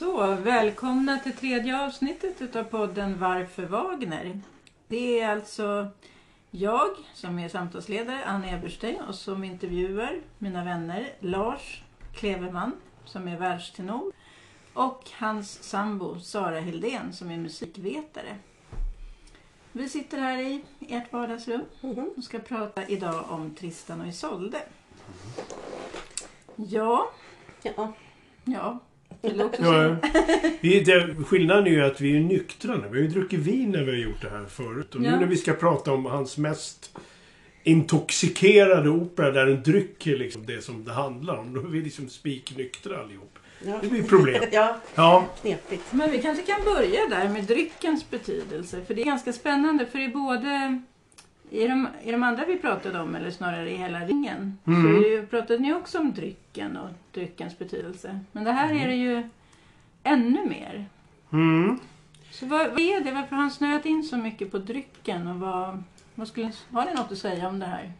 Så, välkomna till tredje avsnittet utav podden Varför Wagner? Det är alltså jag som är samtalsledare, Ann Eberstein, och som intervjuar mina vänner Lars Kleverman som är världstenor och hans sambo Sara Hildén som är musikvetare. Vi sitter här i ert vardagsrum och ska prata idag om Tristan och Isolde. Ja, Ja. ja. Ja, vi, det, skillnaden är ju att vi är nyktra nu. Vi har ju druckit vin när vi har gjort det här förut. Och Ja. nu när vi ska prata om hans mest intoxikerade opera där en dryck är liksom det som det handlar om. Då är vi liksom spiknyktra allihop. Ja. Det blir problem. ja, Ja, knepigt. Men vi kanske kan börja där med dryckens betydelse. För det är ganska spännande. För i både i de, i de andra vi pratade om, eller snarare i hela ringen, Mm. så pratade ni också om drycken och dryckens betydelse. Men det här är det ju ännu mer. mm. Så vad, vad är det? Varför har han snöat in så mycket på drycken? Och vad, vad skulle, har ni något att säga om det här?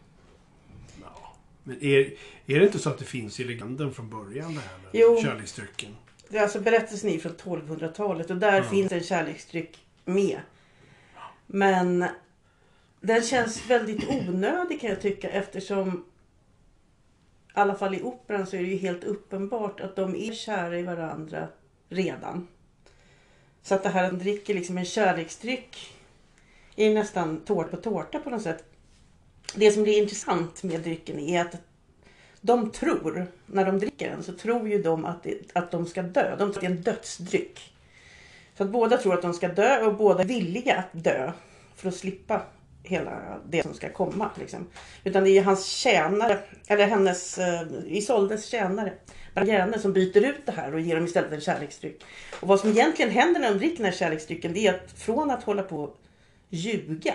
Men är, är det inte så att det finns i legenden från början det här med Jo. kärleksdrycken? Det är alltså berättelsen är från 1200-talet och där Ja. finns en kärleksdryck med. Men den känns väldigt onödig kan jag tycka eftersom i alla fall i operan så är det ju helt uppenbart att de är kära i varandra redan. Så att det här att de dricker liksom en kärleksdryck är ju nästan tårta på tårta på något sätt. Det som blir intressant med drycken är att de tror, när de dricker den, så tror ju de att, det, att de ska dö. De tror att det är en dödsdryck. Så att båda tror att de ska dö och båda är villiga att dö för att slippa hela det som ska komma. Liksom. Utan det är ju hans tjänare, eller hennes, eh, Isoldes tjänare, Bargerne, som byter ut det här och ger dem istället en kärleksdryck. Och vad som egentligen händer när de dricker den här kärleksdrycken, det är att från att hålla på och ljuga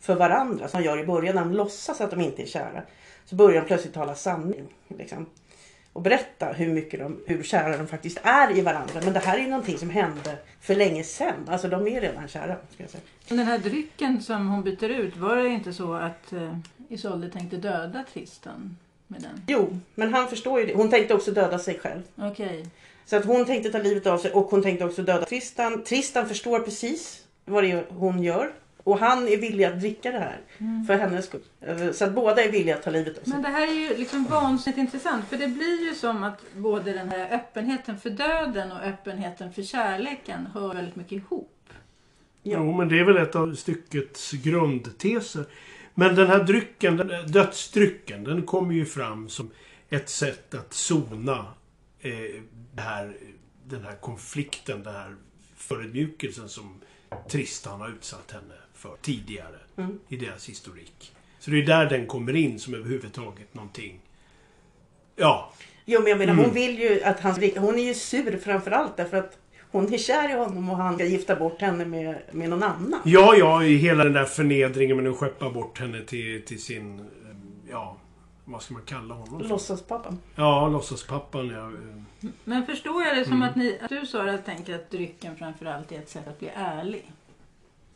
för varandra, som de gör i början när de låtsas att de inte är kära, så börjar de plötsligt tala sanning. Liksom. Och berätta hur, mycket de, hur kära de faktiskt är i varandra. Men det här är någonting som hände för länge sedan. Alltså de är redan kära. Ska jag säga. Den här drycken som hon byter ut, var det inte så att eh, Isolde tänkte döda Tristan med den? Jo, men han förstår ju det. Hon tänkte också döda sig själv. Okej. Så att hon tänkte ta livet av sig och hon tänkte också döda Tristan. Tristan förstår precis vad det är hon gör. Och han är villig att dricka det här för hennes skull. Eh, Så att båda är villiga att ta livet av sig. Men det här är ju liksom vansinnigt intressant för det blir ju som att både den här öppenheten för döden och öppenheten för kärleken hör väldigt mycket ihop. Ja. Jo, men det är väl ett av styckets grundteser. Men den här drycken, den, dödsdrycken, den kommer ju fram som ett sätt att sona eh, det här, den här konflikten, den här förödmjukelsen som Tristan har utsatt henne för tidigare Mm. i deras historik. Så det är där den kommer in som överhuvudtaget någonting... Ja, Jo men jag menar Mm. hon vill ju att han Hon är ju sur framförallt därför att hon är kär i honom och han ska gifta bort henne med, med någon annan. Ja, ja, i hela den där förnedringen med att skeppa bort henne till, till sin... Ja, vad ska man kalla honom? Låtsaspappan. Ja, låtsaspappan. Ja. Men förstår jag det som Mm. att, ni, att du Sara tänker att drycken framförallt är ett sätt att bli ärlig?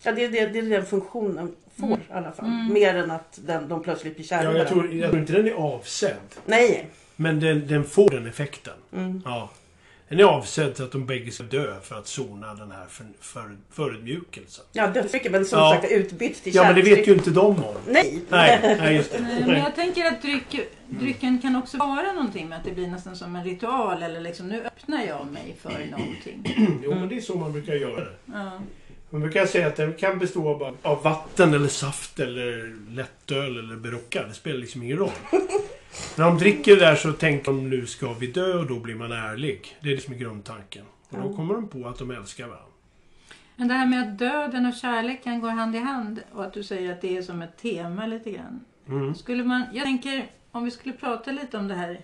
Ja, det, är det, det är den funktionen får Mm. i alla fall. Mm. Mer än att den, de plötsligt blir kära i Ja, jag, tror, jag tror inte den är avsedd. Nej. Men den, den får den effekten. Mm. Ja. Den är avsedd så att de bägge ska dö för att sona den här för, för, förödmjukelsen. Ja, dödsdrycken. Men som Ja. sagt utbytt till Ja, men det vet ju inte de om. Nej. Nej, nej just det. Nej, men jag tänker att dryck, drycken kan också vara någonting med att det blir nästan som en ritual eller liksom nu öppnar jag mig för någonting. Jo, men det är så man brukar göra det. Ja. Man brukar säga att den kan bestå av, av vatten eller saft eller lättöl eller berocka. Det spelar liksom ingen roll. När de dricker det där så tänker de nu ska vi dö och då blir man ärlig. Det är liksom grundtanken. Och då kommer de på att de älskar varandra. Men det här med att döden och kärleken går hand i hand och att du säger att det är som ett tema lite grann. Mm. Skulle man, jag tänker om vi skulle prata lite om det här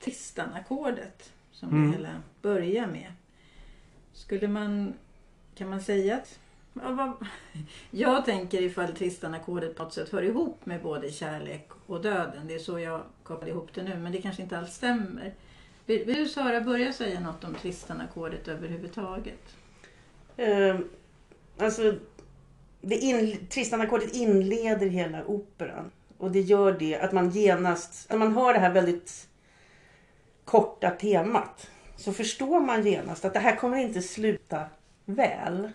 Tristan-ackordet som Mm. det hela börjar med. Skulle man, kan man säga att jag tänker ifall Tristan-ackordet på något sätt hör ihop med både kärlek och döden. Det är så jag kopplar ihop det nu men det kanske inte alls stämmer. Vill, vill du Sara börja säga något om Tristan-ackordet överhuvudtaget? Eh, alltså, det in, Tristan-ackordet inleder hela operan. Och det gör det att man genast, när man hör det här väldigt korta temat så förstår man genast att det här kommer inte sluta väl.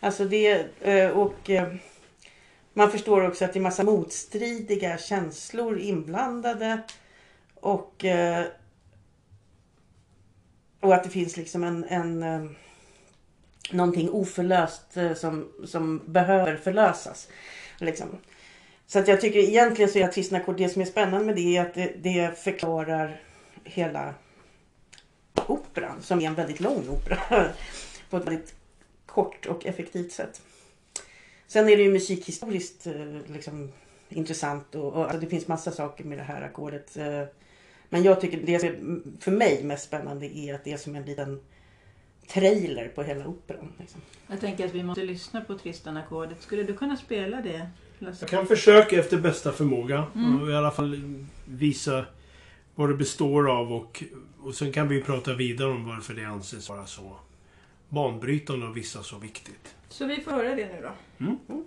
Alltså det, eh, och eh, man förstår också att det är massa motstridiga känslor inblandade. Och, eh, och att det finns liksom en, en någonting oförlöst som, som behöver förlösas. Liksom. Så att jag tycker egentligen så är artistnaccord, det som är spännande med det är att det, det förklarar hela operan som är en väldigt lång opera på ett väldigt kort och effektivt sätt. Sen är det ju musikhistoriskt eh, liksom, intressant och, och alltså, det finns massa saker med det här ackordet. eh, Men jag tycker det som är för mig mest spännande är att det är som en liten trailer på hela operan. Liksom. Jag tänker att vi måste lyssna på Tristan-ackordet. Skulle du kunna spela det, Lasse? Jag kan försöka efter bästa förmåga. Mm. Och i alla fall visa vad det består av och, och sen kan vi prata vidare om varför det anses vara så banbrytande och vissa så viktigt. Så vi får höra det nu då. Mm.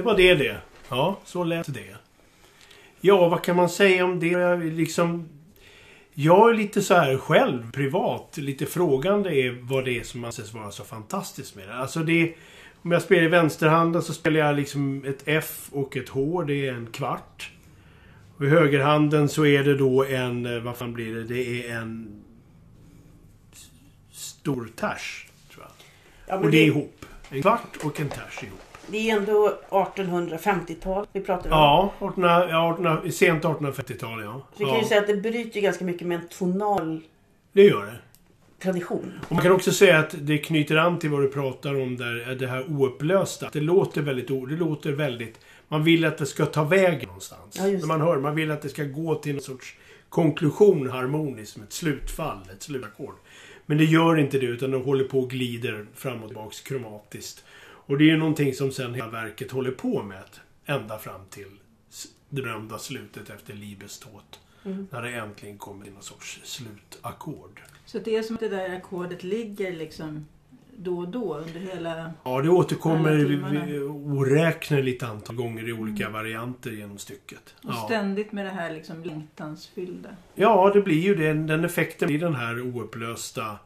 Det var det det. Ja, så lät det. Ja, vad kan man säga om det? Jag Liksom, jag är lite så här själv, privat, lite frågande är vad det är som anses vara så fantastiskt med det. Alltså det om jag spelar i vänsterhanden så spelar jag liksom ett F och ett H. Det är en kvart. Och i högerhanden så är det då en, eh, vad fan blir det? Det är en stor ters, tror jag. Ja, och det är det, ihop. En kvart och en ters ihop. Det är ändå 1850-tal vi pratar om. Ja, 1800, ja 1800, sent 1850-tal ja. Så vi kan ju ja. säga att det bryter ganska mycket med en tonal Det gör det. tradition. Och man kan också säga att det knyter an till vad du pratar om där, det här oupplösta. Det låter väldigt, det låter väldigt... Man vill att det ska ta vägen någonstans. Ja, När man hör, man vill att det ska gå till någon sorts konklusion harmoniskt, som ett slutfall, ett slutackord. Men det gör inte det, utan det håller på och glider fram och tillbaks kromatiskt. Och det är ju någonting som sen hela verket håller på med. Ända fram till det berömda slutet efter Liebestod. Mm. När det äntligen kommer till någon sorts slutackord. Så det är som att det där ackordet ligger liksom då och då under hela... Ja, det återkommer oräkneligt antal gånger i olika varianter genom stycket. Och Ja. ständigt med det här liksom längtansfyllda. ja, det blir ju den, den effekten i den här oupplösta,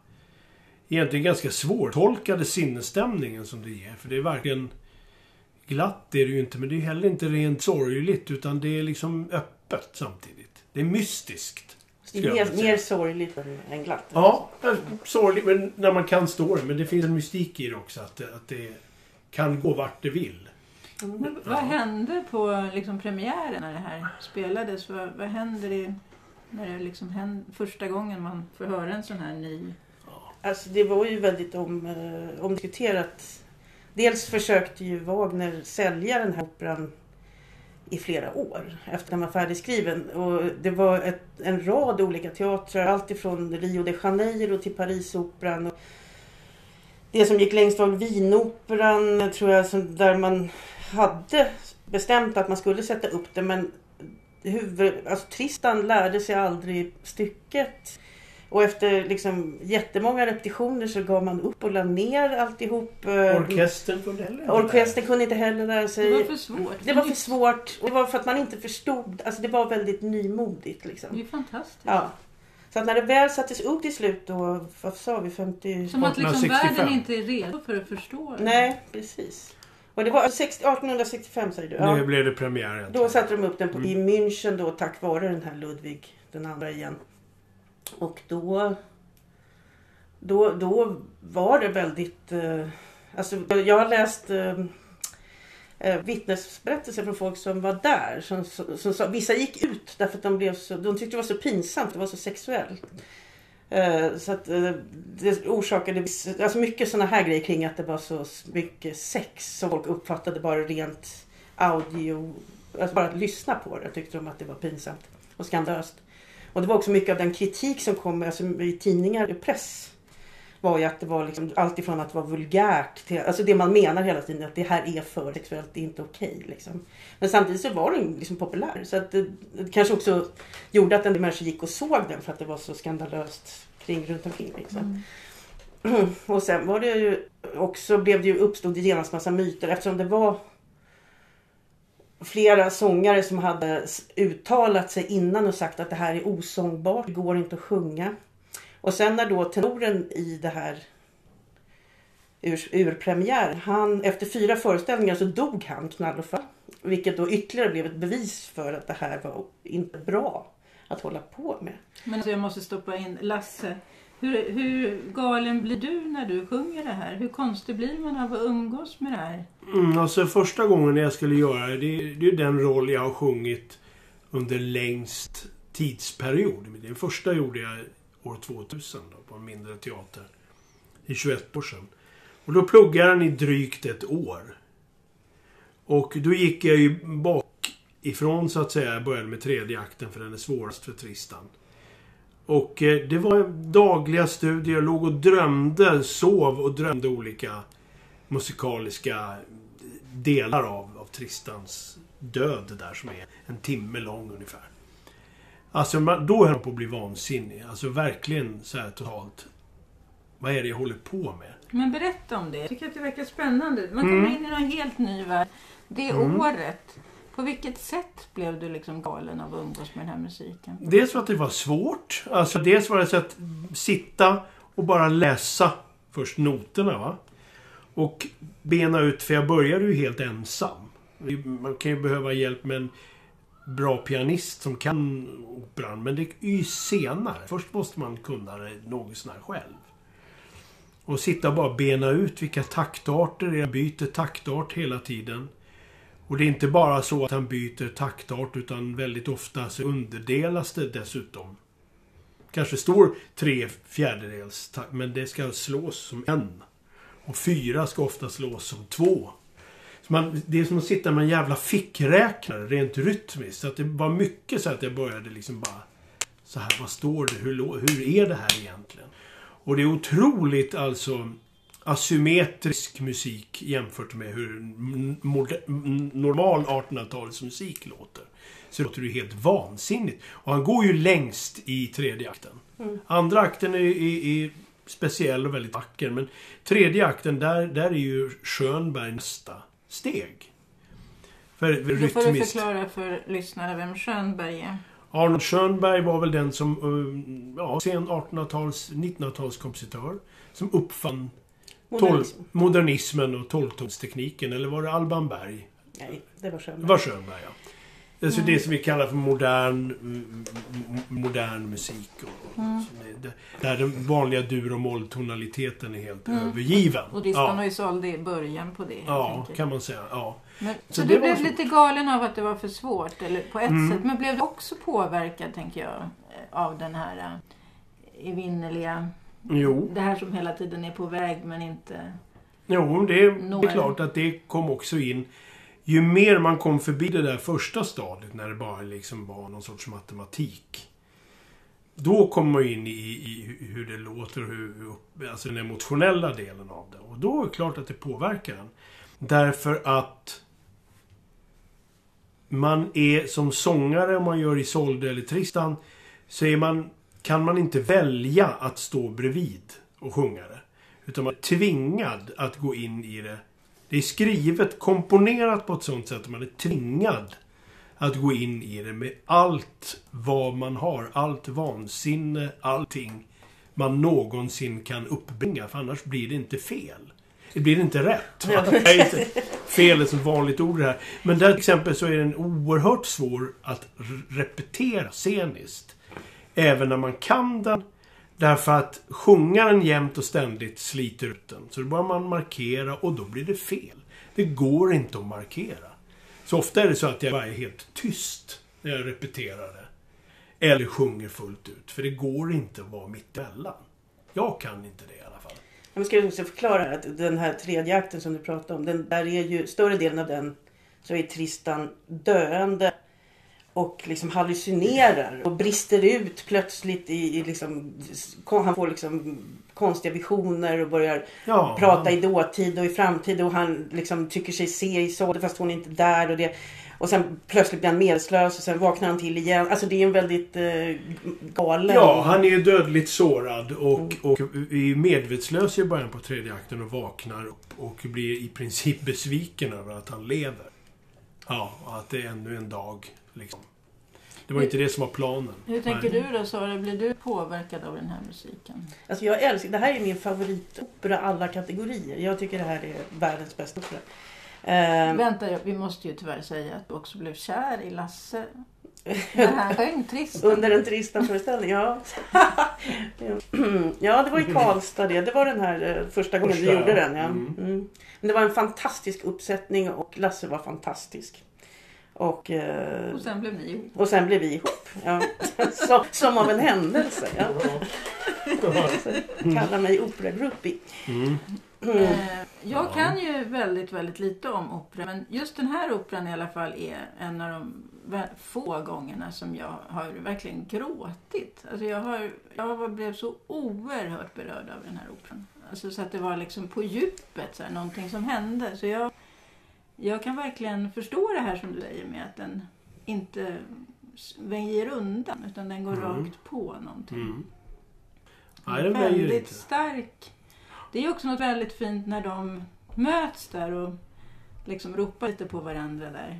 egentligen ganska svårtolkade sinnesstämningen som det ger. För det är verkligen glatt, det är det ju inte, men det är heller inte rent sorgligt, utan det är liksom öppet samtidigt. Det är mystiskt. Det är mer, mer sorgligt än, än glatt. Ja, sorgligt, men när man kan stå det. Men det finns en mystik i det också, att det, att det kan gå vart det vill. Men vad hände på liksom premiären när det här spelades? Vad, vad händer i, när det liksom händer, första gången man får höra en sån här ny... Alltså det var ju väldigt om, eh, omdiskuterat. Dels försökte ju Wagner sälja den här operan i flera år efter den var färdigskriven. Och det var ett, en rad olika teatrar, allt ifrån Rio de Janeiro till Parisoperan. Och det som gick längst var Wienoperan, tror jag, som, där man hade bestämt att man skulle sätta upp det. Men huvud, alltså, Tristan lärde sig aldrig stycket. Och efter liksom jättemånga repetitioner så gav man upp och la ner alltihop. Eh, Orkestern kunde heller inte Orkestern kunde inte heller lära sig. Det var för svårt. Det var för svårt. Och det var för att man inte förstod. Alltså det var väldigt nymodigt Det är liksom. fantastiskt. Ja. Så att när det väl sattes upp till slut då, vad sa vi, 50... Som att liksom 1865. världen inte är redo för att förstå det. Nej, precis. Och det var 60, 1865 säger du? Nu Ja. blev det premiär. Då satte de upp den på, i Mm. München då tack vare den här Ludvig den andra igen. Och då, då, då var det väldigt... Eh, alltså jag har läst eh, eh vittnesberättelser från folk som var där. Som, som, som vissa gick ut därför att de, blev så, de tyckte det var så pinsamt, det var så sexuellt. Eh, Så att eh, det orsakade alltså mycket sådana här grejer kring att det var så mycket sex som folk uppfattade bara rent audio. Alltså bara att lyssna på det tyckte de att det var pinsamt och skandalöst. Och det var också mycket av den kritik som kom alltså, i tidningar och press. Var ju att det var liksom allt ifrån att det var vulgärt till alltså det man menar hela tiden att det här är för sexuellt, det är inte okej. liksom. Men samtidigt så var den liksom populär. Så att det, det kanske också gjorde att en del människor gick och såg den för att det var så skandalöst kring runt omkring. Liksom. Och sen var det ju också, blev det ju, uppstod det genast massa myter eftersom det var flera sångare som hade uttalat sig innan och sagt att det här är osångbart, det går inte att sjunga. Och sen när då tenoren i det här ur, urpremiär, han, efter fyra föreställningar så dog han Knallofa. Vilket då ytterligare blev ett bevis för att det här var inte bra att hålla på med. Men alltså jag måste stoppa in Lasse. Hur, hur galen blir du när du sjunger det här? Hur konstig blir man av att umgås med det här? Mm, alltså första gången jag skulle göra det, det är ju den roll jag har sjungit under längst tidsperiod. Den första gjorde jag år 2000 då, på en mindre teater. I 21 år sedan. Och då pluggade jag den i drygt ett år. Och då gick jag ju bakifrån så att säga. Jag började med tredje akten för den är svårast för Tristan. Och eh, det var dagliga studier. Jag låg och drömde, sov och drömde olika musikaliska delar av, av Tristans död där som är en timme lång ungefär. Alltså då höll jag på att bli vansinnig. Alltså verkligen så här totalt. Vad är det jag håller på med? Men berätta om det. Jag tycker att det verkar spännande. Man kommer in i en helt ny värld. Det året. På vilket sätt blev du liksom galen av att umgås med den här musiken? Dels för att det var svårt. Alltså dels var det så att sitta och bara läsa först noterna va. Och bena ut, för jag började ju helt ensam. Man kan ju behöva hjälp med en bra pianist som kan operan. Men det är ju senare. Först måste man kunna det något sånär själv. Och sitta och bara bena ut vilka taktarter det är. Jag byter taktart hela tiden. Och det är inte bara så att han byter taktart utan väldigt ofta så underdelas det dessutom. Kanske står tre fjärdedels takt, men det ska slås som en. Och fyra ska ofta slås som två. Så man, det är som att sitta med en jävla fickräknare rent rytmiskt. Så att det var mycket så att jag började liksom bara... Så här, vad står det? Hur, hur är det här egentligen? Och det är otroligt alltså asymmetrisk musik jämfört med hur normal 1800-talsmusik låter. Så det låter ju helt vansinnigt. Och han går ju längst i tredje akten. Andra akten är, är, är speciell och väldigt vacker. Men tredje akten, där, där är ju Schönberg nästa steg. För Då får du rytmiskt. förklara för lyssnare vem Schönberg är. Arnold Schönberg var väl den som, eh, ja, sen 1800-tals, 1900-talskompositör. Som uppfann Modernism. modernismen och tolvtonstekniken. Eller var det Alban Berg? Nej, det var Det Schönberg. var Schönberg, ja. Alltså det som vi kallar för modern, mm, modern musik. Och, det- Där den vanliga dur och molltonaliteten är helt övergiven. Och Distan ja, och Isolde är början på det. ja, enkelt. kan man säga. Ja. Men, så Så du det blev så. lite galen av att det var för svårt, eller på ett Mm. sätt. Men blev du också påverkad, tänker jag, av den här eh, evinnerliga... Jo, Det här som hela tiden är på väg men inte... jo det, det Når. är klart att det kom också in. Ju mer man kom förbi det där första stadiet när det bara liksom var någon sorts matematik. Då kommer man in i, i hur det låter hur- alltså den emotionella delen av det. Och då är det klart att det påverkar en. Därför att man är som sångare, om man gör Isolde eller Tristan, så är man, kan man inte välja att stå bredvid och sjunga det. Utan man är tvingad att gå in i det. Det är skrivet, komponerat på ett sånt sätt att man är tvingad att gå in i det med allt vad man har. Allt vansinne, allting man någonsin kan uppbringa. För annars blir det inte fel. Det blir inte rätt. Fel är så vanligt ord det här. Men där till exempel så är den oerhört svår att repetera sceniskt. Även när man kan den. Därför att sjunga den jämt och ständigt sliter ut den. Så då börjar man markera och då blir det fel. Det går inte att markera. Så ofta är det så att jag bara är helt tyst när jag repeterar det. eller sjunger fullt ut. För det går inte att vara mittemellan. Jag kan inte det i alla fall. Jag ska också förklara att den här tredje akten som du pratade om, den, där är ju större delen av den så är Tristan döende och liksom hallucinerar och brister ut plötsligt i, i liksom, han får liksom konstiga visioner och börjar Ja, prata i dåtid och i framtid och han liksom tycker sig se Isolde fast hon är inte där och det och sen plötsligt blir han medvetslös och sen vaknar han till igen. Alltså det är en väldigt eh, galen... Ja, han är ju dödligt sårad och, och är medvetslös i början på tredje akten och vaknar upp och blir i princip besviken över att han lever. Ja, och att det är ännu en dag. Liksom. Det var inte det som var planen. Hur tänker Nej. du då Sara? Blir du påverkad av den här musiken? Alltså jag älskar, det här är min favoritopera alla kategorier. Jag tycker det här är världens bästa opera. Eh, Vänta, vi måste ju tyvärr säga att du också blev kär i Lasse. När han sjöng Tristan. under en trista föreställning, ja. ja, det var i Karlstad det. Det var den här eh, första gången Första, du gjorde ja. den. Ja. Mm. Mm. Men det var en fantastisk uppsättning och Lasse var fantastisk. Och, eh, Och sen blev ni ihop. och sen blev vi ihop. Ja. Så, som av en händelse. Ja. Kallar mig operagroupie. Mm. Mm. Eh, jag Ja. kan ju väldigt, väldigt lite om opera. Men just den här operan i alla fall är en av de få gångerna som jag har verkligen gråtit. Alltså jag, har, jag blev så oerhört berörd av den här operan. Alltså så att det var liksom på djupet, så här, någonting som hände. Så jag, jag kan verkligen förstå det här som du säger med att den inte väjer undan utan den går Mm. rakt på någonting. Mm. Nej, den väldigt inte. stark. Det är också något väldigt fint när de möts där och liksom ropar lite på varandra där.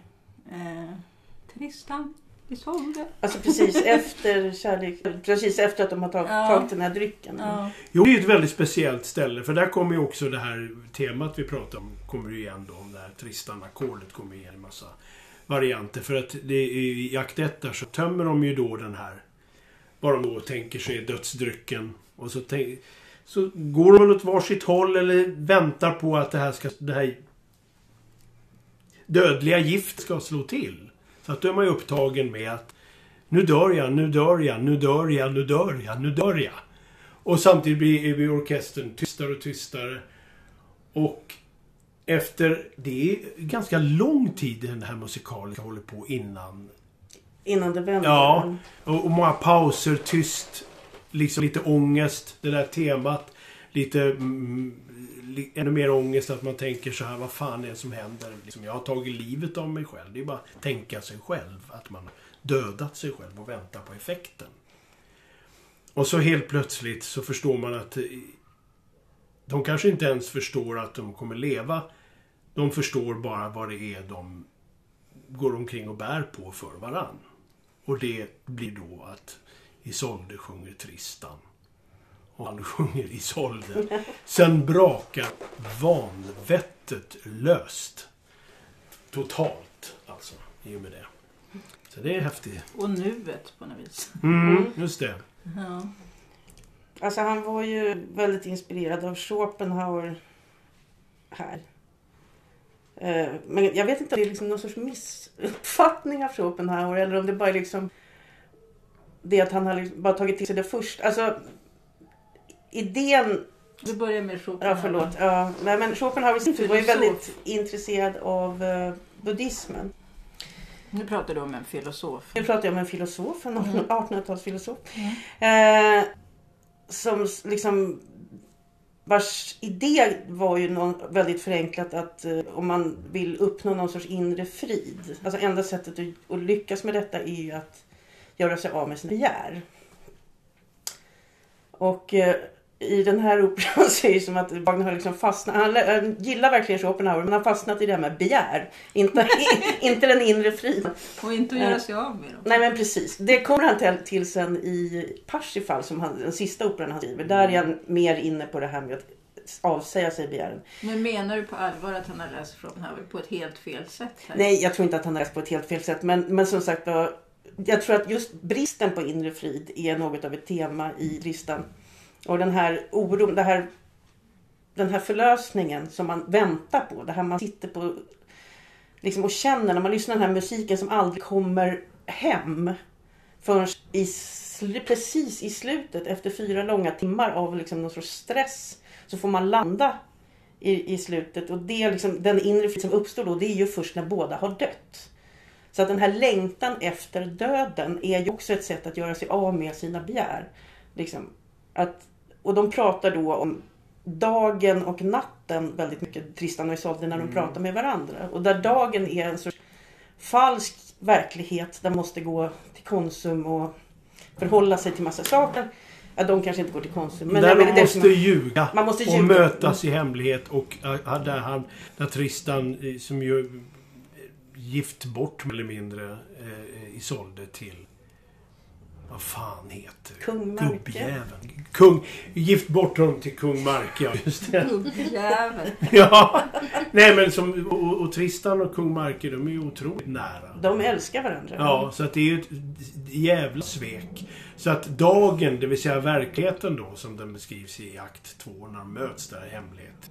Eh, Tristan, Isolde. Alltså precis efter kärlek, precis efter att de har tagit, Ja. tagit den här drycken. Ja. Jo, det är ett väldigt speciellt ställe. För där kommer ju också det här temat vi pratade om. Kommer ju igen då. Om det här Tristan-ackordet kommer igen en massa varianter. För att det är, i akt 1 där så tömmer de ju då den här. Vad de då tänker sig är dödsdrycken. Och så, tänk, så går de åt varsitt håll eller väntar på att det här ska... Det här dödliga gift ska slå till. Så att då är man ju upptagen med att nu dör jag, nu dör jag, nu dör jag, nu dör jag, nu dör jag. Och samtidigt blir, blir orkestern tystare och tystare. Och efter, det är ganska lång tid den här musikalen håller på innan. Innan det vänder. Ja. Och, och många pauser, tyst. Liksom lite ångest, det där temat. Lite mm, li, ännu mer ångest att man tänker så här, vad fan är det som händer? Liksom, jag har tagit livet av mig själv. Det är bara att tänka sig själv. Att man har dödat sig själv och väntar på effekten. Och så helt plötsligt så förstår man att eh, de kanske inte ens förstår att de kommer leva. De förstår bara vad det är de går omkring och bär på för varann. Och det blir då att Isolde sjunger Tristan. Och han sjunger Isolde. Sen brakar vanvettet löst. Totalt, alltså, i och med det. Så det är häftigt. Och nuet på något vis. Mm, just det. Ja. Alltså han var ju väldigt inspirerad av Schopenhauer här. Eh, Men jag vet inte om det är liksom någon sorts missuppfattning av Schopenhauer eller om det bara är liksom det att han har liksom bara tagit till sig det först. Alltså idén, Du börjar med Chopin. ja förlåt, ja, men Schopenhauer tur var ju väldigt intresserad av eh, buddhismen. Nu pratar du om en filosof. Nu pratar jag om en filosof, en Mm. 1800-talsfilosof. Mm. Eh, som liksom vars idé var ju någon, väldigt förenklat att eh, om man vill uppnå någon sorts inre frid. Alltså enda sättet att, att lyckas med detta är ju att göra sig av med sina begär. Och eh, i den här operan så är det som att Wagner har liksom fastnat. Han, han gillar verkligen Schopenhauer men han har fastnat i det här med begär. Inte, inte den inre friden. Och inte att göra sig av med dem. Nej men precis. Det kommer han till, till sen i Parsifal, som han, den sista operan han skriver. Där är han mer inne på det här med att avsäga sig begären. Men menar du på allvar att han har läst Schopenhauer på ett helt fel sätt? Här? Nej, jag tror inte att han har läst på ett helt fel sätt. Men, men som sagt jag tror att just bristen på inre frid är något av ett tema i Tristan. Och den här oron, det här, den här förlösningen som man väntar på. Det här man sitter på liksom, och känner när man lyssnar på den här musiken som aldrig kommer hem. förrän i, precis i slutet, efter fyra långa timmar av liksom någon sorts stress, så får man landa i, i slutet. Och det liksom, den inre frid som uppstår då, det är ju först när båda har dött. Så att den här längtan efter döden är ju också ett sätt att göra sig av med sina begär. Liksom, att, och de pratar då om dagen och natten väldigt mycket, Tristan och Isolde, när de pratar med varandra. Och där dagen är en sorts falsk verklighet där man måste gå till Konsum och förhålla sig till massa saker. Ja, de kanske inte går till Konsum. Men där det måste som- ljuga. man måste och ljuga. mötas i hemlighet. Och där, han, där Tristan, eh, som ju gift bort mer eller mindre eh, Isolde till vad fan heter? Kung Marke. Gubbjäveln. Kung, gift bort honom till kung Marke, ja just det. Gubbjävel. Ja. Nej men som, och, och Tristan och kung Marke, de är ju otroligt nära. De älskar varandra. Ja, så att det är ju ett jävla svek. Så att dagen, det vill säga verkligheten då, som den beskrivs i akt 2, när de möts där i hemlighet.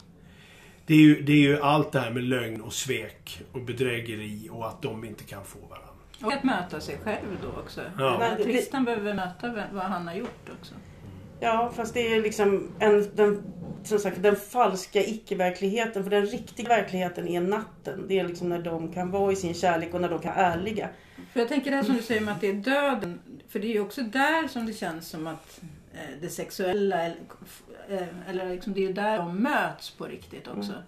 Det är, ju, det är ju allt det här med lögn och svek och bedrägeri och att de inte kan få varandra. Och att möta sig själv då också. Ja. Tristan behöver möta vad han har gjort också. Ja, fast det är liksom en, den, som sagt, den falska icke-verkligheten. För den riktiga verkligheten är natten. Det är liksom när de kan vara i sin kärlek och när de kan vara ärliga. För jag tänker det här som du säger med att det är döden. För det är ju också där som det känns som att eh, det sexuella, eller, eh, eller liksom det är där de möts på riktigt också. Mm.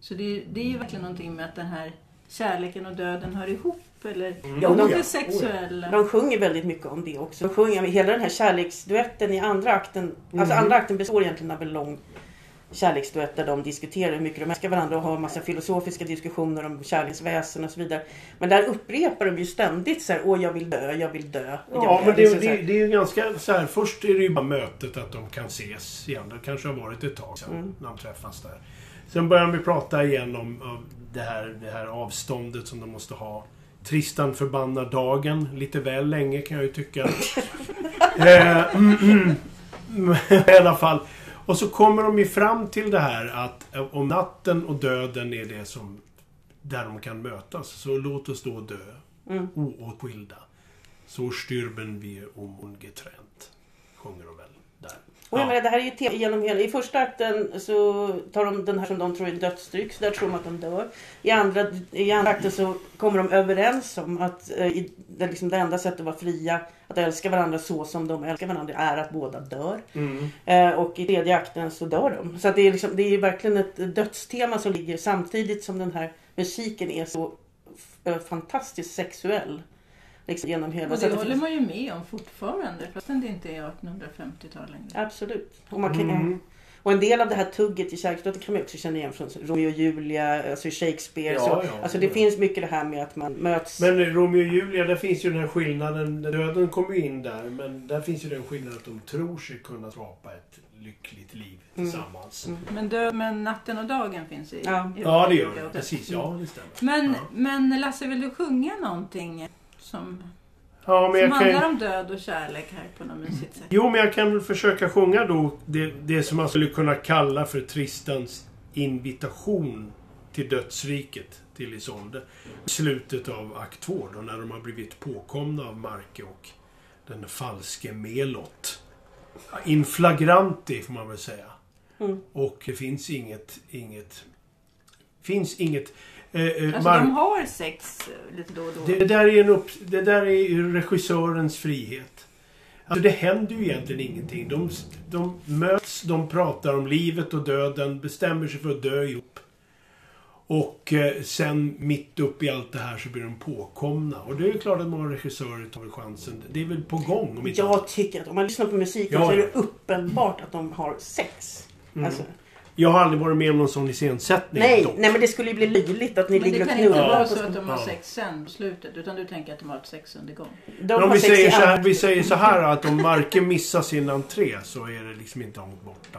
Så det är, det är ju verkligen någonting med att den här kärleken och döden hör ihop. Eller Ja, om de- det sexuella. De sjunger väldigt mycket om det också. De sjunger, hela den här kärleksduetten i andra akten. Alltså Mm. andra akten består egentligen av en lång kärleksduett där de diskuterar hur mycket de älskar varandra och har massa filosofiska diskussioner om kärleksväsen och så vidare. Men där upprepar de ju ständigt så här, åh jag vill dö, jag vill dö. Ja, jag, men det, liksom det, det är ju ganska så här. Först är det ju bara mötet att de kan ses igen. Det kanske har varit ett tag sedan Mm. när de träffas där. Sen börjar ju prata igen om, om det, här, det här avståndet som de måste ha. Tristan förbannar dagen lite väl länge kan jag ju tycka. eh, mm, mm. I alla fall. Och så kommer de ju fram till det här att eh, om natten och döden är det som där de kan mötas. Så låt oss då dö. Mm. Oåtskilda. Så styrben wir um ungetrennt. Sjunger de. Och jag Ja. menar, det här är ju tema genom hela... I första akten så tar de den här som de tror är dödsdryck, så där tror de att de dör. I andra, i andra akten så kommer de överens om att eh, i, det, liksom det enda sättet att vara fria, att älska varandra så som de älskar varandra, är att båda dör. Mm. Eh, och i tredje akten så dör de. Så det, är liksom, det är verkligen ett dödstema som ligger samtidigt som den här musiken är så eh, fantastiskt sexuell. Liksom, genom hela... Och så det håller man ju med om fortfarande. Fastän det inte är 1850-tal längre. Absolut. Och, man kan, Mm. och en del av det här tugget i kärleksdöden kan man också känna igen från Romeo och Julia, alltså Shakespeare. Ja, så, ja, alltså det ja. finns mycket det här med att man möts. Men Romeo och Julia, där finns ju den här skillnaden. Döden kommer ju in där, men där finns ju den skillnaden att de tror sig kunna skapa ett lyckligt liv Mm. tillsammans. Mm. Men, dö, men natten och dagen finns i Ja. i Ja, det gör det. Precis, ja det stämmer. Men, Ja. men Lasse, vill du sjunga någonting som, Ja, men som jag kan handlar ju... om död och kärlek här på något mysigt sätt? Jo, men jag kan väl försöka sjunga då det, det som man skulle kunna kalla för Tristans invitation till dödsriket, till Isolde. Slutet av akt 2 då, när de har blivit påkomna av Marke och den falske Melot. Ja, In flagranti, får man väl säga. Mm. Och det finns inget... inget finns inget... Eh, eh, Alltså de har sex eh, lite då och då. det, där är en upp, det där är regissörens frihet. Alltså det händer ju egentligen ingenting. De, de möts, de pratar om livet och döden, bestämmer sig för att dö ihop. Och eh, sen mitt upp i allt det här så blir de påkomna. Och det är ju klart att många regissörer tar chansen. Det är väl på gång om inte Jag tycker att om man lyssnar på musiken Ja, så är det uppenbart att de har sex. Mm. Alltså, Jag har aldrig varit med om någon sån iscensättning nej, dock. nej, men det skulle ju bli löjligt att ni men ligger det och kan inte knullar. vara på så att de har sex sen på slutet. Utan du tänker att de har haft sex under gång. De Men om vi säger, så här, vi säger så här att om Marke missar sin entré så är det liksom inte långt borta.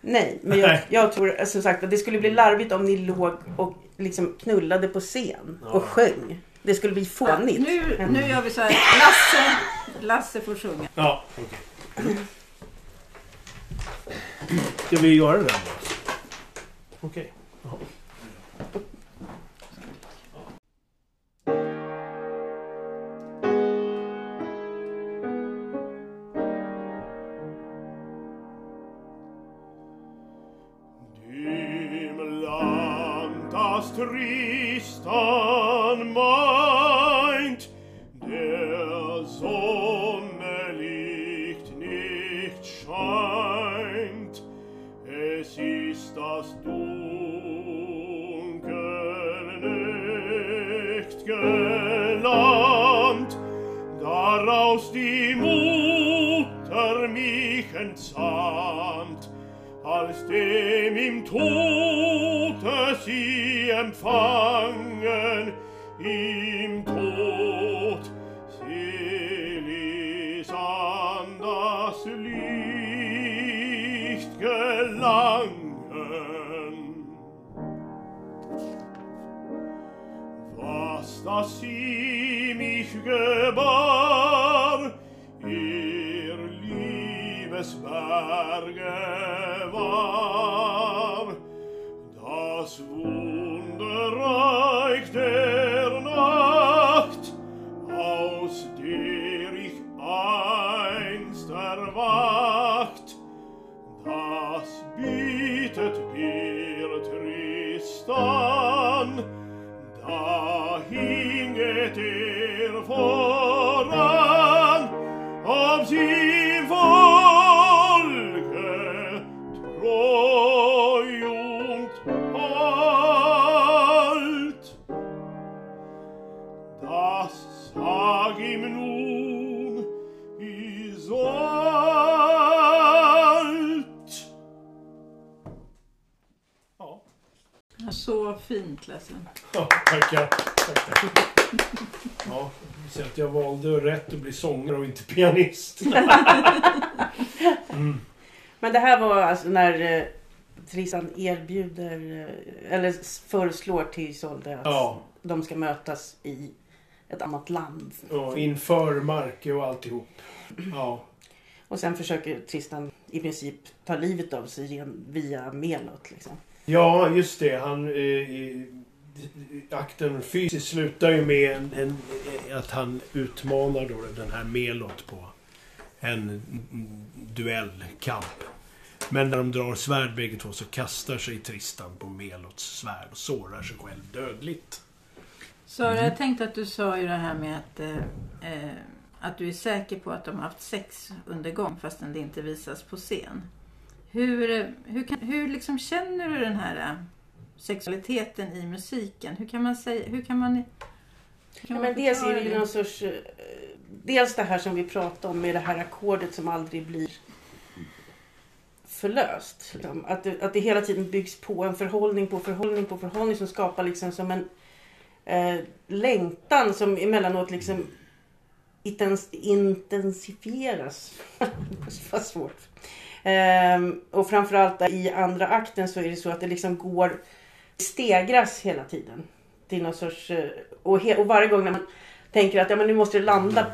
Nej, men jag, jag tror alltså, som sagt att det skulle bli larvigt om ni låg och liksom knullade på scen och Ja. sjöng. Det skulle bli Ja, fånigt. nu, Mm. nu gör vi så här. Lasse, Lasse får sjunga. Ja, okej. Ska vi göra det? Okej. Okay. Dim lantas trista dem Lasse. Ja, tackar. tackar. Ja, ser att jag valde rätt att bli sångare och inte pianist. Mm. Men det här var alltså när eh, Tristan erbjuder eh, eller föreslår till Isolde att Ja, de ska mötas i ett annat land. och inför Marke och alltihop. Ja, Och sen försöker Tristan i princip ta livet av sig via Melot. Liksom. ja just det. Han, eh, akten fysiskt slutar ju med en, en, att han utmanar då den här Melot på en duellkamp. Men när de drar svärd bägge två så kastar sig Tristan på Melots svärd och sårar sig själv dödligt. Sara, Mm. jag tänkte att du sa ju det här med att, eh, att du är säker på att de har haft sex under gång fastän det inte visas på scen. Hur, hur, kan, hur liksom känner du den här eh, sexualiteten i musiken? Hur kan man säga... Hur kan man, hur kan Ja, man men dels är det ju någon sorts... eh, Dels det här som vi pratade om med det här ackordet som aldrig blir förlöst. Liksom. Att, det, att det hela tiden byggs på en förhållning på förhållning på förhållning som skapar liksom som en eh, längtan som emellanåt liksom intens, intensifieras. Vad svårt. Ehm, och framförallt i andra akten så är det så att det liksom går stegras hela tiden. Till någon sorts, eh, och, he, och varje gång när man tänker att ja, men nu måste det landa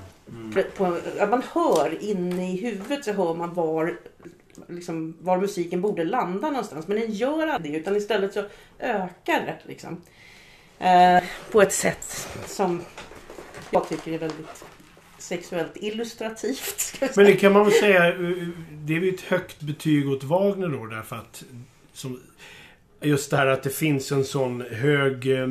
på, på, att man hör inne i huvudet så hör man var, liksom, var musiken borde landa någonstans. Men den gör aldrig det utan istället så ökar det. Liksom. Eh, på ett sätt som jag tycker är väldigt sexuellt illustrativt. Men det kan man väl säga, eh, det är ju ett högt betyg åt Wagner då därför att som, just det här att det finns en sån hög... eh,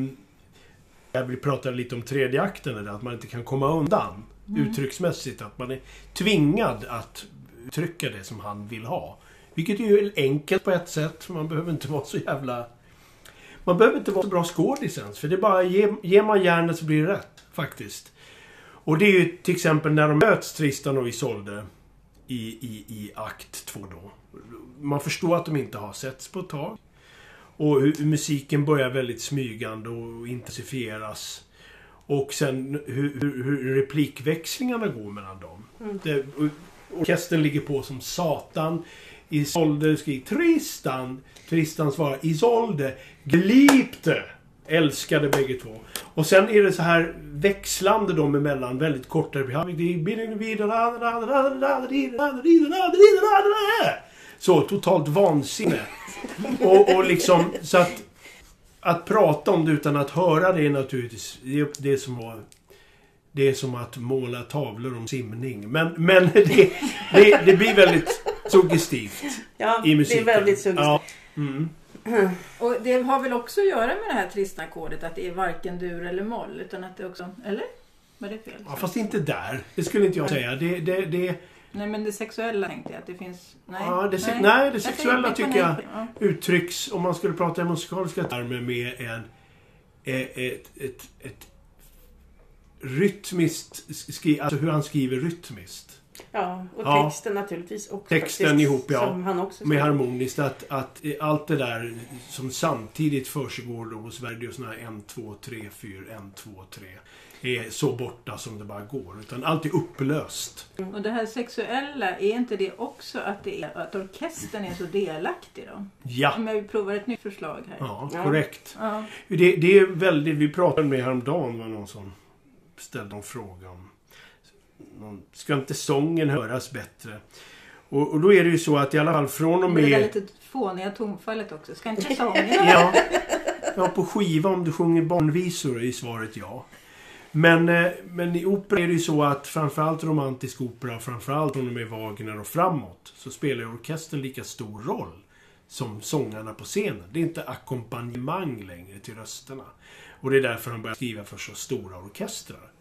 Jag pratade lite om tredje akten, att man inte kan komma undan uttrycksmässigt. Att man är tvingad att uttrycka det som han vill ha. Vilket är ju enkelt på ett sätt, man behöver inte vara så jävla... Man behöver inte vara så bra skådis ens, för det är bara, ge, ger man järnet så blir det rätt, faktiskt. Och det är ju till exempel när de möts, Tristan och Isolde, i, i, i akt två då. Man förstår att de inte har setts på ett tag. Och hur musiken börjar väldigt smygande och intensifieras. Och sen hur, hur, hur replikväxlingarna går mellan dem. Det, och, orkestern ligger på som satan. Isolde skriker Tristan. Tristan svarar Isolde. Glipte. Älskade bägge två. Och sen är det så här växlande dem emellan, väldigt korta. Så, totalt vansinne. Och, och liksom, så att... Att prata om det utan att höra det är naturligtvis... Det som att... Det är som att måla tavlor om simning. Men, men det, det, det blir väldigt suggestivt Ja, i det är musiken. väldigt suggestivt. Ja. Mm. Och det har väl också att göra med det här trista ackordet att det är varken dur eller moll. Utan att det också... Eller? Var det fel? Ja, fast inte där. Det skulle inte jag säga. Det, det, det, Nej men det sexuella tänkte jag att det finns... Nej. Ja, det se- nej, det Jag sexuella säger- tycker jag- Ja. uttrycks, om man skulle prata i musikaliska termer, med en, eh, ett, ett, ett rytmiskt, skri, alltså hur han skriver rytmiskt. Ja, och Ja. texten naturligtvis också. Texten faktiskt, ihop, ja. Som han också Med harmoniskt, att, att allt det där som samtidigt försiggår då hos Verdi och såna här 1, 2, 3, 4, 1, 2, 3 är så borta som det bara går. Utan allt är upplöst. Och det här sexuella, är inte det också att, det är, att orkestern är så delaktig då? Ja, Om jag provar ett nytt förslag här. ja Ja. korrekt. Ja. Det, det är väldigt, vi pratade med häromdagen var någon som ställde en fråga om ska inte sången höras bättre? Och, och då är det ju så att i alla fall från och Med det där lite fåniga tonfallet också. Ska inte sången Ja, ja, på skiva om du sjunger barnvisor är svaret ja. Men, eh, men i opera är det ju så att framförallt romantisk opera, framförallt från och med Wagner och framåt, så spelar ju orkestern lika stor roll som sångarna på scenen. Det är inte ackompanjemang längre till rösterna. Och det är därför han börjar skriva för så stora orkestrar.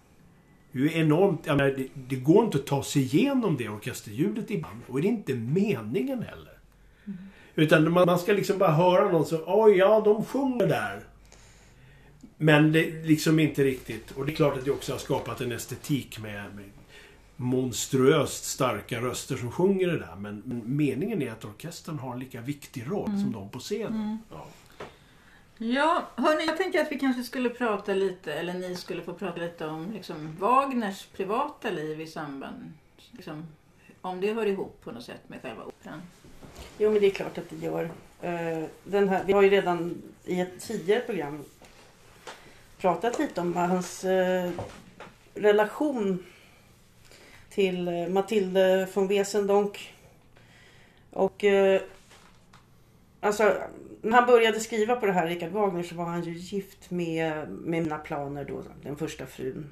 Det är ju enormt, menar, det, det går inte att ta sig igenom det orkesterljudet ibland. Och det är inte meningen heller. Utan man, man ska liksom bara höra någon som, oj ja, de sjunger där. Men det är liksom inte riktigt. Och det är klart att det också har skapat en estetik med, med monstruöst starka röster som sjunger det där. Men, men meningen är att orkestern har en lika viktig roll som de på scenen. Ja. Ja, hörni, jag tänker att vi kanske skulle prata lite, eller ni skulle få prata lite om liksom, Wagners privata liv i samband, liksom, om det hör ihop på något sätt med själva operan. Jo, men det är klart att det gör. Eh, den här, vi har ju redan i ett tidigare program pratat lite om hans eh, relation till eh, Mathilde von Wesendonck. Och alltså, när han började skriva på det här, Richard Wagner, så var han ju gift med, med mina planer då, den första frun.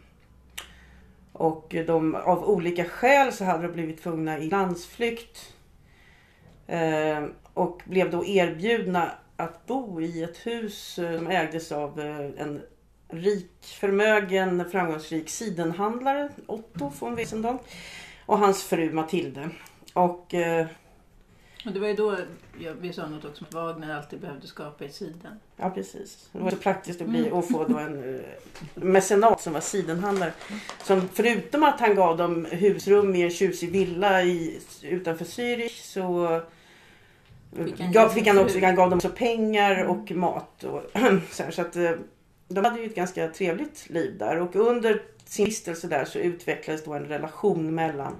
Och de, av olika skäl så hade de blivit tvungna i landsflykt. Eh, och blev då erbjudna att bo i ett hus eh, som ägdes av eh, en rik, förmögen, framgångsrik sidenhandlare, Otto von Wesendonck. Och hans fru Matilde. Och eh, och det var ju då ja, vi sa något också om att Wagner alltid behövde skapa i sidan. Ja, precis. Det var så praktiskt att, bli, att få då en eh, mecenat som var sidenhandlare. Som förutom att han gav dem husrum i en tjusig villa i, utanför Zürich så eh, Fick han gav, fick han också, han gav dem också pengar och mat. Och, så här, så att, eh, de hade ju ett ganska trevligt liv där. Och under sin vistelse där så utvecklades då en relation mellan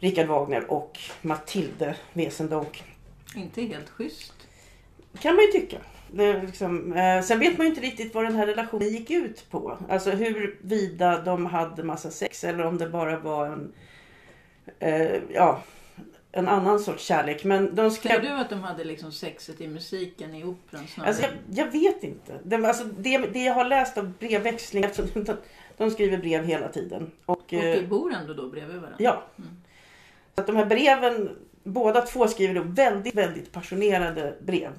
Richard Wagner och Mathilde Wesendonck. Inte helt schysst. kan man ju tycka. Liksom, eh, sen vet man ju inte riktigt vad den här relationen gick ut på. Alltså huruvida de hade massa sex eller om det bara var en, eh, ja, en annan sorts kärlek. Men de Säger skrev... du att de hade liksom sexet i musiken i operan snarare? Alltså, jag, jag vet inte. Det, alltså, det, det jag har läst av brevväxling, eftersom de, de skriver brev hela tiden. Och, och eh, bor ändå då bredvid varandra? Ja. Mm. Att de här breven, båda två skriver då väldigt, väldigt passionerade brev.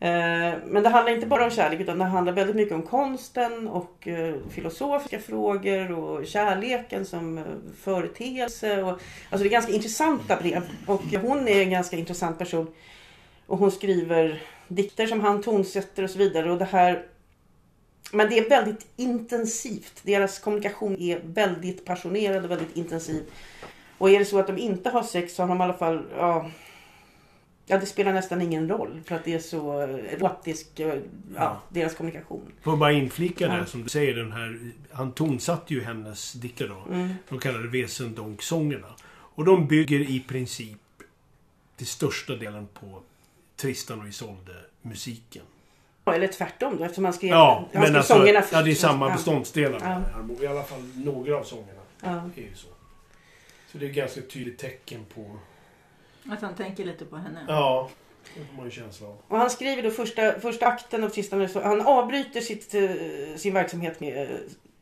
Eh, men det handlar inte bara om kärlek utan det handlar väldigt mycket om konsten och eh, filosofiska frågor och kärleken som eh, företeelse. Och, alltså det är ganska intressanta brev och hon är en ganska intressant person. Och hon skriver dikter som han tonsätter och så vidare. Och det här men det är väldigt intensivt. Deras kommunikation är väldigt passionerad och väldigt intensiv. Och är det så att de inte har sex så har de i alla fall, ja, ja det spelar nästan ingen roll för att det är så erotisk, eh, ja, Ja. deras kommunikation. Får bara inflika där Ja. som du säger, den här, han tonsatte ju hennes dikter då. Mm. De kallade Wesendonck-sångerna. Och de bygger i princip till största delen på Tristan och Isolde-musiken. Ja, Eller tvärtom då eftersom han skrev, Ja, han men skrev alltså, sångerna ja, det är först. samma beståndsdelar. Ja. I alla fall några av sångerna Ja. är ju så. Så det är ganska tydligt tecken på... Att han tänker lite på henne? Ja, det får man ju känsla av. Och han skriver då första, första akten av Tristan och. Han avbryter sitt, eh, sin verksamhet med eh,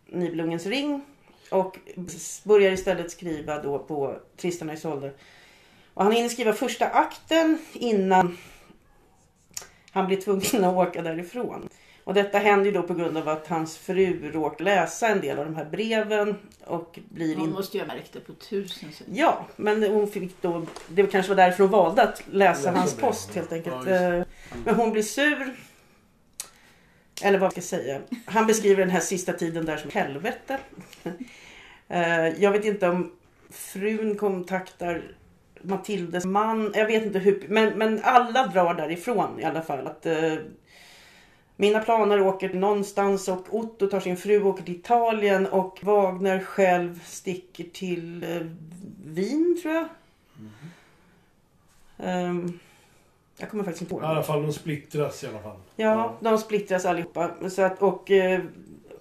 Nibelungens ring. Och börjar istället skriva då på Tristan och Isolde. Och han hinner skriva första akten innan han blir tvungen att åka därifrån. Och detta händer ju då på grund av att hans fru råkar läsa en del av de här breven och blir Hon in... måste ju ha märkt det på tusen sätt. Ja, men hon fick då... Det kanske var därför hon valde att läsa hans breven, post helt enkelt. ja. Eh, Men hon blir sur. Eller vad ska jag säga? Han beskriver den här sista tiden där som helvete. Eh, Jag vet inte om frun kontaktar Matildes man. Jag vet inte hur. Men, men alla drar därifrån i alla fall. Att, eh, mina planer åker någonstans och Otto tar sin fru och åker till Italien och Wagner själv sticker till eh, Wien tror jag. Ehm, jag kommer faktiskt inte ihåg. I alla fall, de splittras i alla fall. Ja, de splittras allihopa. Så att, och eh,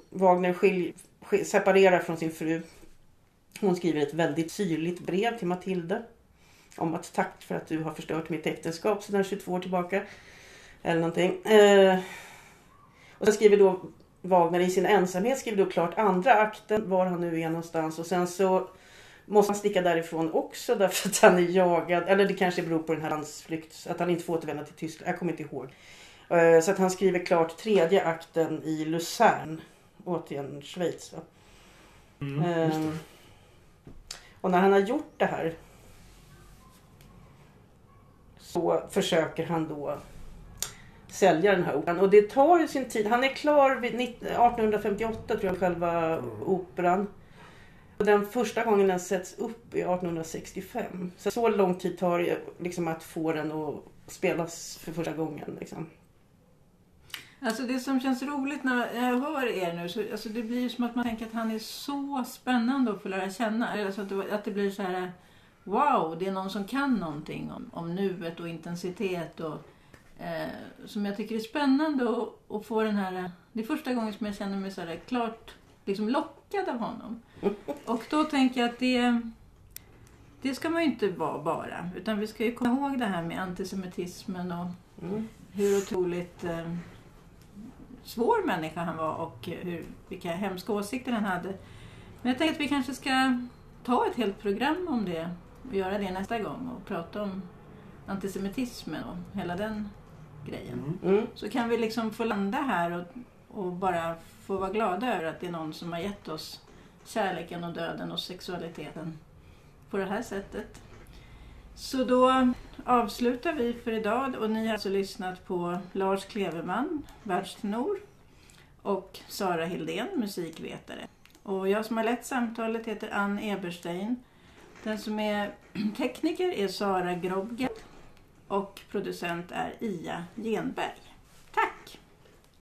Wagner skilj, skil, separerar från sin fru. Hon skriver ett väldigt syrligt brev till Matilda. Om att tack för att du har förstört mitt äktenskap sedan 22 år tillbaka. Eller någonting. Eh, och sen skriver då Wagner i sin ensamhet skriver då klart andra akten, var han nu är någonstans. Och sen så måste han sticka därifrån också därför att han är jagad. Eller det kanske beror på den här landsflykt, att han inte får återvända till Tyskland. Jag kommer inte ihåg. Eh, Så att han skriver klart tredje akten i Luzern. Återigen Schweiz. Va? Mm. Ehm, och när han har gjort det här så försöker han då sälja den här operan. Och det tar ju sin tid. Han är klar vid 19- 1858 tror jag själva operan. Och den första gången den sätts upp är 1865. Så, så lång tid tar det liksom att få den att spelas för första gången. Liksom. Alltså det som känns roligt när jag hör er nu, så, alltså det blir som att man tänker att han är så spännande att få lära känna. Alltså att, det, att det blir så här, wow, det är någon som kan någonting om, om nuet och intensitet. Och, eh, som jag tycker är spännande att, att få den här, det är första gången som jag känner mig så klart liksom lockad av honom. Och då tänker jag att det, det ska man ju inte vara bara. Utan vi ska ju komma ihåg det här med antisemitismen och Mm. hur otroligt eh, svår människa han var och hur, vilka hemska åsikter han hade. Men jag tänkte att vi kanske ska ta ett helt program om det och göra det nästa gång och prata om antisemitismen och hela den grejen. Mm. Mm. Så kan vi liksom få landa här och, och bara få vara glada över att det är någon som har gett oss kärleken och döden och sexualiteten på det här sättet. Så då avslutar vi för idag och ni har alltså lyssnat på Lars Kleveman, världstenor och Sara Hildén, musikvetare. Och jag som har lett samtalet heter Ann Eberstein. Den som är tekniker är Sara Grobget och producent är Ia Genberg. Tack!